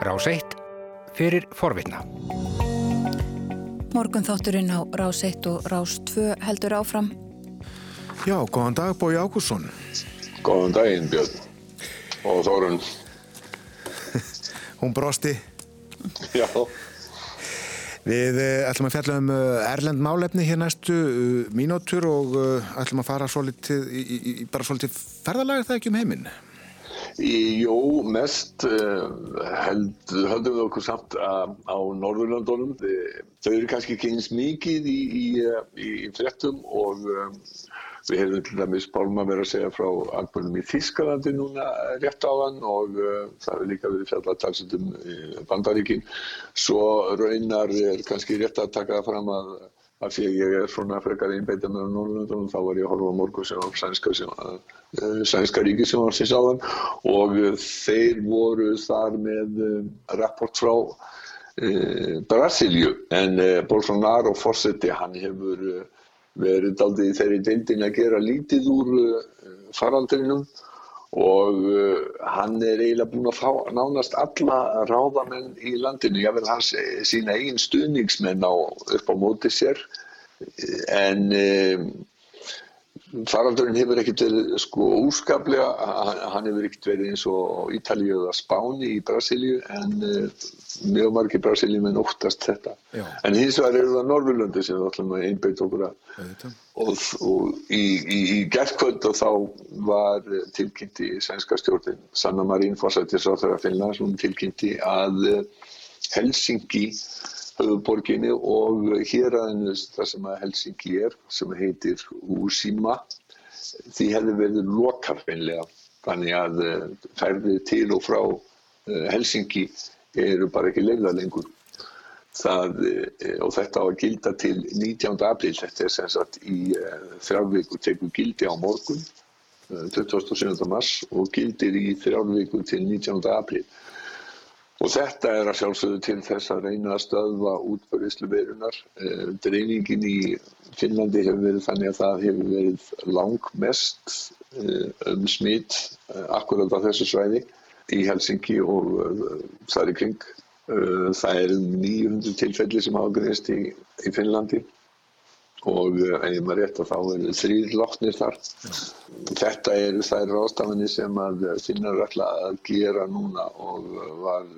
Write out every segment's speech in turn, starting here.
Rás 1 fyrir forvitna. Morgun þátturinn á Rás 1 og Rás 2 heldur áfram. Já, góðan dag Bói Ágússon. Góðan daginn Björn og Þórun. Hún brosti. Já. Við uh, ætlum að fjalla um uh, erlend málefni hér næstu uh, mínútur og ætlum að fara svolítið, í, í, í bara svolítið ferðalega það ekki um heiminn. Jó, mest held, höldum við okkur samt á Norðurlandunum. Þau eru kannski ekki eins mikið í, í frettum og um, við hefum til dæmis Pálma verið að segja frá algbörnum í Þískalandi núna rétt á hann og uh, það hefur líka verið fjallað talsendum í Bandaríkin. Svo raunar er kannski rétt að taka fram að af því að ég er svona frekar einbeita með Norrlundunum þá var ég að horfa morgun sem var sænska, sænska ríki sem var síns áðan. Og þeir voru þar með rapport frá e, Brasilju en e, Bolsonaro fórseti hann hefur verið aldrei þeirri deildin að gera lítið úr faraldrinum og hann er eiginlega búinn að fá nánast alla ráðamenn í landinu, ég vil hans sína eigin stuðningsmenn á, upp á móti sér. En um, faraldurinn hefur ekkert verið sko úskaplega, hann hefur ekkert verið eins og Ítalíu eða Spáni í Brasilíu en uh, mjög margir Brasilíu menn óttast þetta. Já. En hins vegar eru það Norðurlöndi sem við ætlum að einbeita okkur að og, og í, í, í gerðkvöld og þá var tilkynnti sænska stjórnin Sanna Marín Fossættis á þeirra Finnlands, hún tilkynnti að Helsingi höfuborginni og héræðinu þar sem að Helsingi er sem heitir Úsíma því hefði verið lokarfinlega þannig að ferðið til og frá Helsingi eru bara ekki leila lengur það, og þetta á að gilda til 19. april þetta er sem sagt í þrjárvíku tegur gildi á morgun 27. mars og gildir í þrjárvíku til 19. april Og þetta er að sjálfsögðu til þess að reyna að stöðva útbörðislu verunar. Dreifingin í Finnlandi hefur verið þannig að það hefur verið langmest um smitt akkurat á þessu svæði í Helsingi og þar í kring. Það er um 900 tilfelli sem hafa greinst í, í Finnlandi og ef maður rétt að þá eru þrýr látnir þar. Þetta eru þær ráðstafanir sem að finnar alltaf að gera núna og var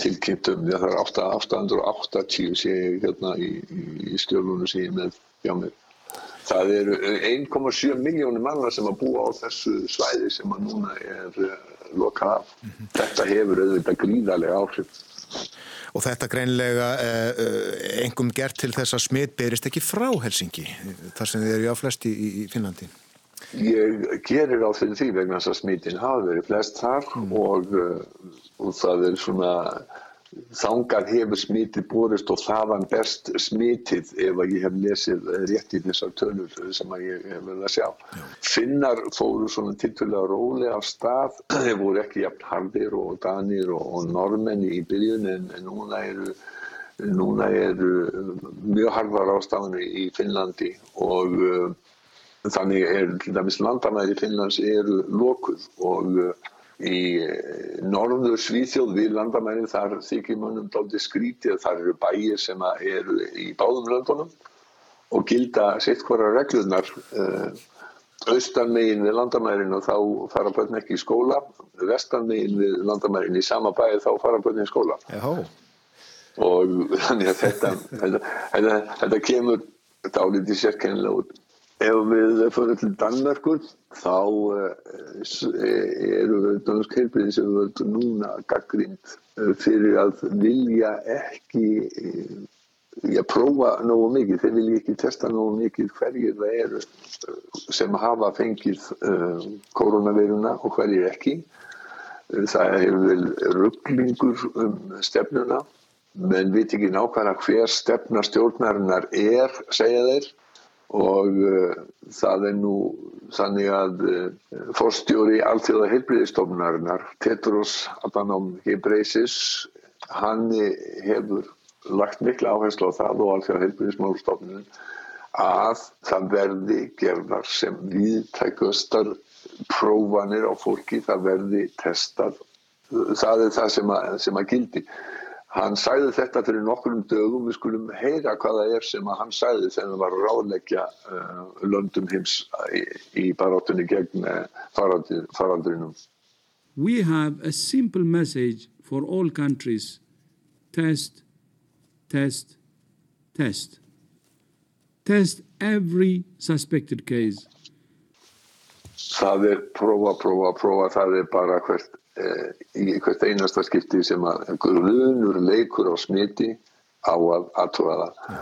tilkynnt um því að það er 880 sé ég hérna í, í skjölunum sem ég með hjá mér. Það eru 1,7 miljónir manna sem að búa á þessu svæði sem að núna er lokað af. -hmm. Þetta hefur auðvitað gríðarlega áhrif. Og þetta greinlega eh, engum gert til þess að smitt berist ekki frá Helsingi, þar sem þið eru á flesti í, í Finnlandi? Ég gerir á því vegna þess að smittin hafa verið flest þar mm. og, og það er svona þangar hefur smitið borist og þaðan best smitið ef að ég hef lesið rétt í þessar tölur sem að ég hef verið að sjá. Já. Finnar fóru svona tilturlega róli af stað, þeir voru ekki jafn hardir og danir og, og normenni í byrjun en, en núna eru núna eru mjög harðar ástafanir í Finnlandi og uh, þannig er til dæmis landamæri Finnlands eru lokuð og uh, í norður Svíþjóð við landamærin þar þykir mannum dálítið skrítið þar eru bæir sem eru í báðum löndunum og gilda sitt hvora reglunar austan megin við landamærin og þá fara börn ekki í skóla vestan megin við landamærin í sama bæi þá fara börn í skóla Jáhó. og þannig að þetta þetta, þetta, þetta kemur dálítið sérkennilega út Ef við fyrir til Danmörkur þá eru dansk heilbriði sem verður núna gaggrind fyrir að vilja ekki já, prófa nógu mikið. Þeir vilja ekki testa nógu mikið hverjir það eru sem hafa fengið koronaviruna og hverjir ekki. Það hefur vel rugglingur um stefnuna menn veit ekki nákvæmlega hver stefna stjórnarinnar er, segja þeir og uh, það er nú þannig að uh, forstjóri allþjóða heilbriðistofnarinnar Tetros Adhanom Ghebreyesus hann hefur lagt miklu áherslu á það og allþjóða heilbriðismálstofnun að það verði gerðar sem viðtækustar prófanir á fólki, það verði testað það er það sem að, sem að gildi. Hann sæði þetta fyrir nokkurum dögum, við skulum heyra hvaða er sem að hann sæði þegar hann var að ráðleggja uh, löndum heims í, í barátunni gegn uh, faraldrinum. We have a simple message for all countries. Test, test, test. Test every suspected case. Það er prófa, prófa, prófa, það er bara hvert Eh, í hvert einasta skipti sem að grunur leikur á smiti á að aðtóra það.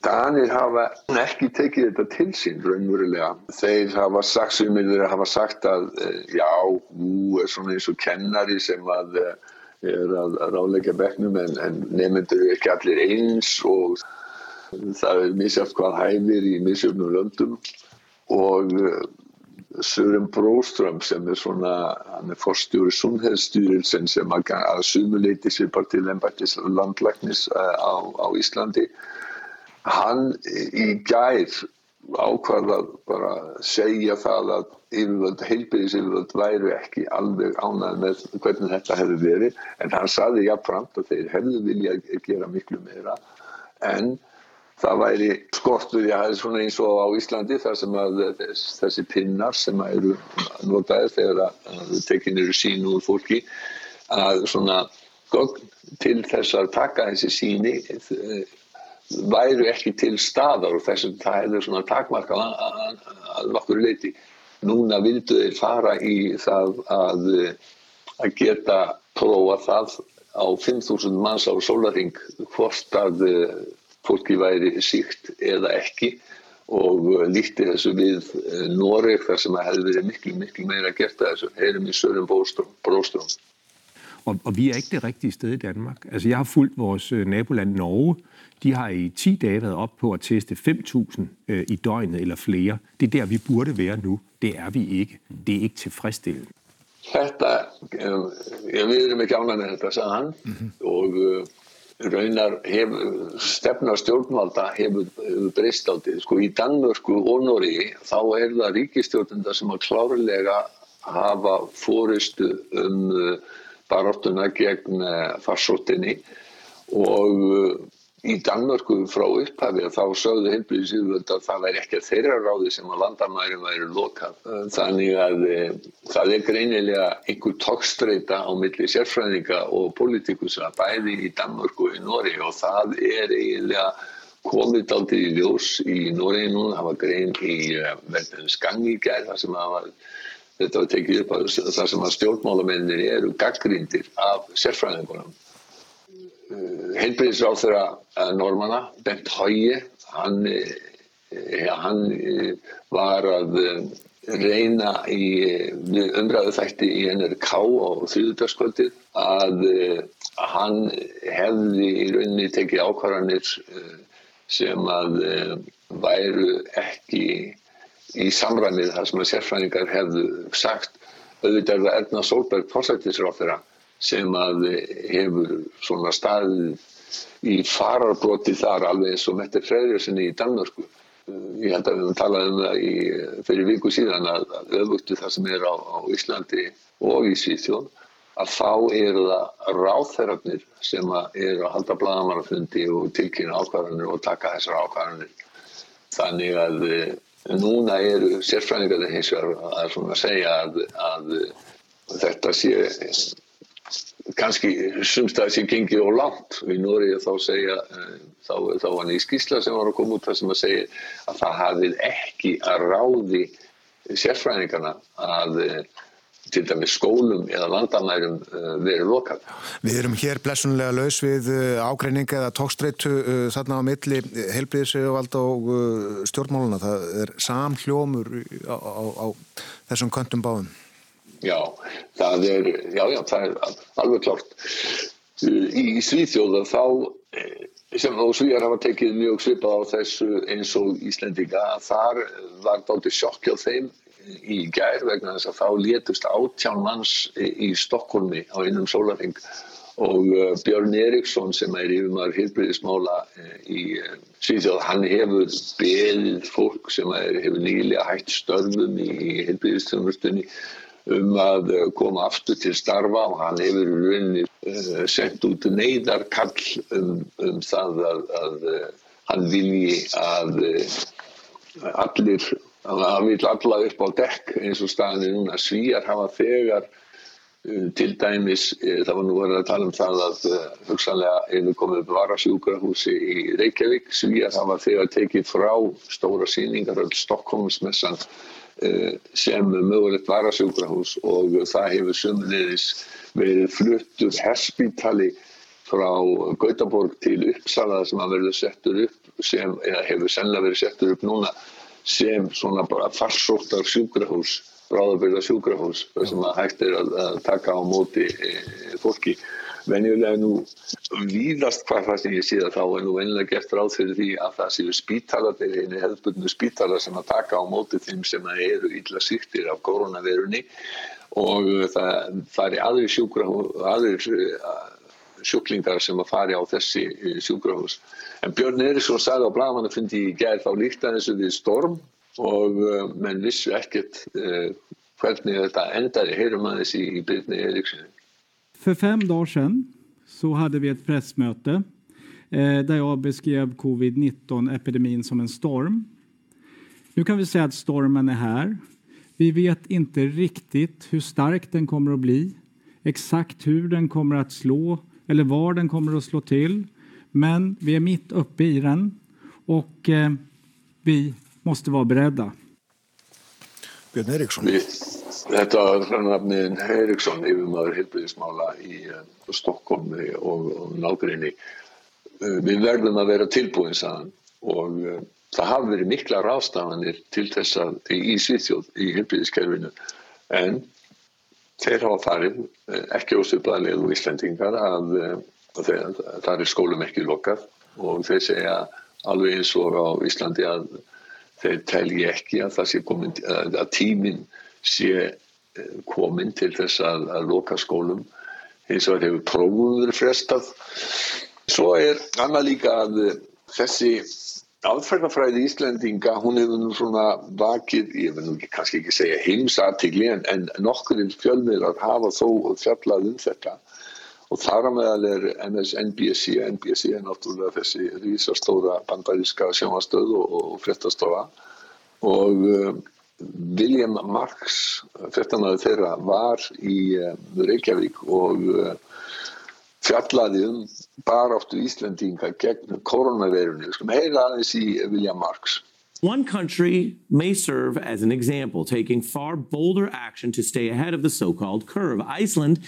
Danir hafa ekki tekið þetta til sín raunverulega. Þeir hafa sagt, sumir þeir hafa sagt að eh, já, þú er svona eins og kennari sem að eh, er að ráleika begnum en, en nefnendur ekki allir eins og það er misjátt hvað hæfir í misjöfnum löndum og Sören Bróström sem er svona, hann er forstjóri Sundhedsstyrelsen sem að, að sumuleiti svipar til ennbættis landlæknis eh, á, á Íslandi. Hann í gær ákvarða bara segja það að yfirvöld, heilbyrðis yfirvöld væru ekki alveg ánað með hvernig þetta hefði verið en hann saði jáfnframt að þeir hefðu vilja gera miklu meira en það væri skortur, það er svona eins og á Íslandi þar sem að þessi pinnar sem eru notaðir þegar að tekin eru sín úr fólki að svona til þess að taka þessi síni væru ekki til staðar og þess að það hefur svona takmarka að okkur leiti. Núna vildu þeir fara í það að, að geta prófa það á 5.000 manns á sólaring hvort að fólki væri síkt eða ekki og líkti þessu við Noreg þar sem það hefði verið miklu, miklu meira gert af þessu. Heyrum i Søren Bråstrøm. Og, og vi er ikke det rigtige sted i Danmark. Altså, jeg har fulgt vores naboland Norge. De har i 10 dage været op på at teste 5.000 øh, i døgnet eller flere. Det er der, vi burde være nu. Det er vi ikke. Det er ikke tilfredsstillende. Þetta, ég við erum ekki ánægna þetta, sagði hann mm -hmm. og raunar hefur, stefna stjórnvalda hefur, hefur breyst því. Sko í Danmörku og Nóri þá er það ríkistjórnenda sem að klárlega hafa fóristu um baróttuna gegn uh, farsóttinni og í Danmörku frá upphafi þá sögðu heilbríðisíðvöld að það væri ekki að þeirra ráði sem að landamærum væri lokað. Þannig að e, það er greinilega einhver tókstreita á milli sérfræðinga og politikusa bæði í Danmörku og í Nóri og það er eiginlega komið aldrei í ljós í Nóri núna. Það var grein í e, verðin Skangi gær þar sem var, þetta var tekið upp að þar sem að stjórnmálamennir eru gaggrindir af sérfræðingunum heilbríðisráð þeirra eh, normanna, Bent Høie, hann, eh, hann eh, var að reyna í umræðu þætti í NRK á þrjúðarskvöldið að hann hefði í rauninni tekið ákvarðanir sem að væru ekki í samræmið þar sem að sérfræðingar hefðu sagt. Auðvitað er Erna Solberg fórsættisráð þeirra sem að hefur svona staðið í fararbroti þar alveg eins og Mette Freyriðssoni í Danmörku. Ég held að við höfum talað um það í, fyrir viku síðan að, að öfugtu það sem er á, á Íslandi og í Svíþjón að þá eru það ráþærarnir sem eru að halda bladamannafundi og tilkynna ákvarðanir og taka þessar ákvarðanir. Þannig að núna eru sérfræðingarnir hins vegar að, að segja að, að þetta sé kannski sumstæði sem gengið á langt og í Nóri þá segja eh, þá, þá var hann í skísla sem var að koma út það sem að segja að það hafið ekki að ráði sérfræðingarna að eh, til dæmis skólum eða landamærum eh, verið lokal. Við erum hér blessunlega laus við ágreining eða tókstreitu þarna á milli helbriðsvald og stjórnmáluna. Það er samhljómur á, á, á þessum köntum báðum. Já, það er, já, já, það er alveg klart. Í Svíþjóða þá, eh, sem þá Svíjar hafa tekið mjög svipað á þessu eins og Íslendinga, þar var dátir sjokkja á þeim í gær vegna þess að þá létust átján manns í Stokkólmi á einum sólaring og eh, Björn Eriksson sem er yfirmar hilbriðismála eh, í Svíþjóð, hann hefur beðið fólk sem er, hefur nýlega hægt störfum í hilbriðistjónustunni um að koma aftur til starfa og hann hefur rauninni uh, sendt út neyðarkall um, um það að, að uh, hann vilji að allir, hann vil alla upp á dekk eins og staðinni núna. Svíjar hafa þegar til dæmis, það var nú verið að tala um það að hugsanlega einu komið varasjúkrahúsi í Reykjavík svíjar hafa þegar tekið frá stóra síningar, öll Stokkólmsmessan Eh, sem mögulegt varasjúkrahús og það hefur sömulegis verið fluttur herspítali frá Gautaborg til Uppsala sem að verður settur upp sem hefur sennilega verið settur upp núna sem svona bara farsóttar sjúkrahús, bráðabyrða sjúkrahús sem að hægt er að taka á móti eh, fólki. Venjulega nú víðast hvað það sem ég sé að þá er nú venjulega gert ráð fyrir því að það séu spítalar þeir einu hefðbundnu spítalar sem að taka á móti þeim sem eru illa sýttir af koronavirunni og það, það er aðri sjúkra aðri sjúklingar sem að fari á þessi sjúkrahús. En Björn Eriksson sagði á Blaman að fundi í gerð þá líkt að þessu við storm og menn vissu ekkert hvernig þetta endaði heyrum aðeins í, í Byrni För fem dagar sedan så hade vi ett pressmöte eh, øh, där jag beskrev covid-19-epidemin som en storm. Nu kan vi säga att stormen är här. Vi vet inte riktigt hur stark den kommer att bli, exakt hur den kommer att slå eller var den kommer att slå till. Men vi är mitt uppe i den och øh, eh, vi måste vara beredda. Björn Eriksson. Þetta var hrannafniðin Eriksson yfirmaður hilbriðismála í uh, Stokkólmi og, og nákvæmni. Uh, við verðum að vera tilbúin saðan og það hafi verið mikla rástafanir til þess að í Svíþjóð í hilbriðiskerfinu en þeir hafa farið ekki ósöflaðilega úr Íslandingar að, að það er skólum ekki lokað og þeir segja alveg eins og á Íslandi að þeir telji ekki að komin að tíminn sé eh, komin til þess að, að loka skólum eins og hefur prófum verið frestað. Svo er annað líka að eh, þessi aðferðafræði Íslendinga, hún hefur nú svona vakið, ég vil nú kannski ekki segja heimsartikli en, en nokkurinn fjölmiðlar hafa þó fjallað um þetta og þar að meðal er NBC er náttúrulega þessi rísastóra bandaríska sjónastöð og, og og um, William Marx, þeirra, var í uh, Reykjavík og uh, fjallaði um baráttu Íslandinga gegn heyra aðeins í William Marx. One country may serve as an example, taking far bolder action to stay ahead of the so called curve. Iceland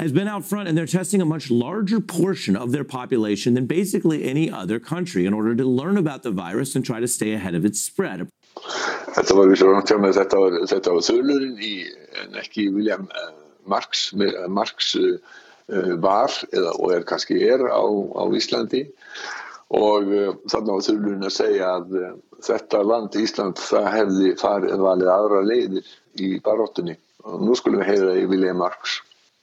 has been out front and they're testing a much larger portion of their population than basically any other country in order to learn about the virus and try to stay ahead of its spread. Þetta var ránt hjá mig, þetta var, þetta var þölurinn í, en ekki William uh, Marx, uh, Marx uh, var eða, og er kannski er á, á Íslandi og þannig var þölurinn að segja að þetta land Ísland það hefði farið valið aðra leiðir í baróttunni og nú skulum við heyra í William Marx.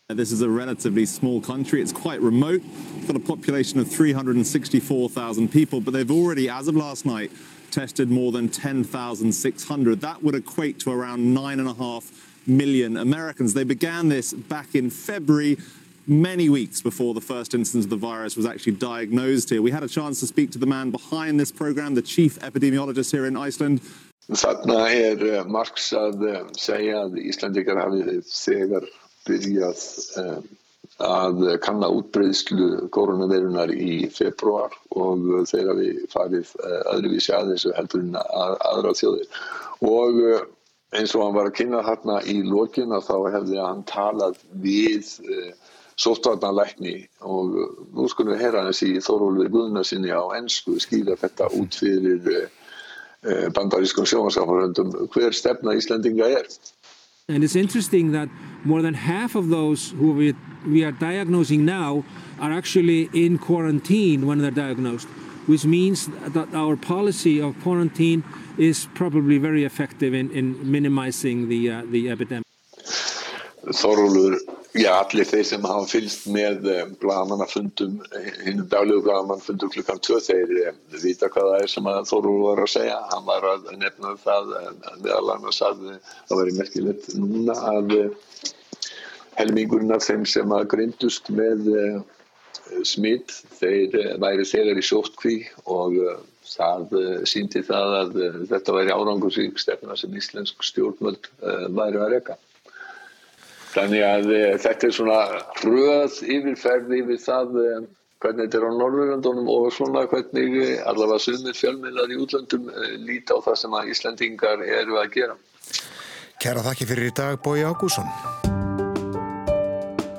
This is a relatively small country. It's quite remote. It's got a population of 364,000 people, but they've already, as of last night, tested more than 10,600. That would equate to around 9.5 million Americans. They began this back in February, many weeks before the first instance of the virus was actually diagnosed here. We had a chance to speak to the man behind this program, the chief epidemiologist here in Iceland. Þarna er uh, Marx að uh, segja að Íslandikar hafið þegar byrjað um, að kanna útbreyðslu koronaveirunar í februar og þeir hafi farið öðruvísi aðeins heldur en að, aðra þjóðir og eins og hann var að kynna þarna í lokina þá hefði hann talað við uh, sóttvarnalækni og nú skulum við heyra hans í Þórólfur Guðnarsinni á ennsku skýra þetta út fyrir uh, bandarískum sjómasáfaröndum hver stefna Íslandinga er. And it's interesting that more than half of those who we, we are diagnosing now are actually in quarantine when they're diagnosed, which means that our policy of quarantine is probably very effective in, in minimizing the, uh, the epidemic. Þorúlur Já, allir þeir sem hafa fylgst með um, blagamannafundum, hinnum daglegu blagamannafundum klukkan 2, þeir um, vita hvað það er sem Þorúr var að segja. Hann var að nefna það, meðal annars að það væri merkilegt núna að helmingurinn af þeim sem að grindust með smitt, þeir væri þegar í sótkví og það síndi það að þetta væri árangursvík stefna sem íslensk stjórnvöld væri að reyka. Þannig að þetta er svona hröð yfirferð yfir það hvernig þetta er á Norðurlandunum og svona hvernig allavega sumir fjölmiðlar í útlandum líti á það sem að Íslandingar eru að gera. Kæra þakki fyrir í dag, Bói Ágússon.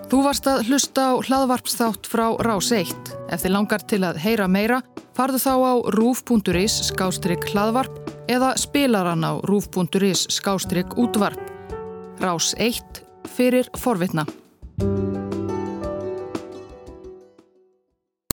Þú varst að hlusta á hlaðvarpsþátt frá Rás 1. Ef þið langar til að heyra meira, farðu þá á rúf.is skástrygg hlaðvarp eða spilaran á rúf.is skástrygg útvarp. Rás 1 fyrir forvitna.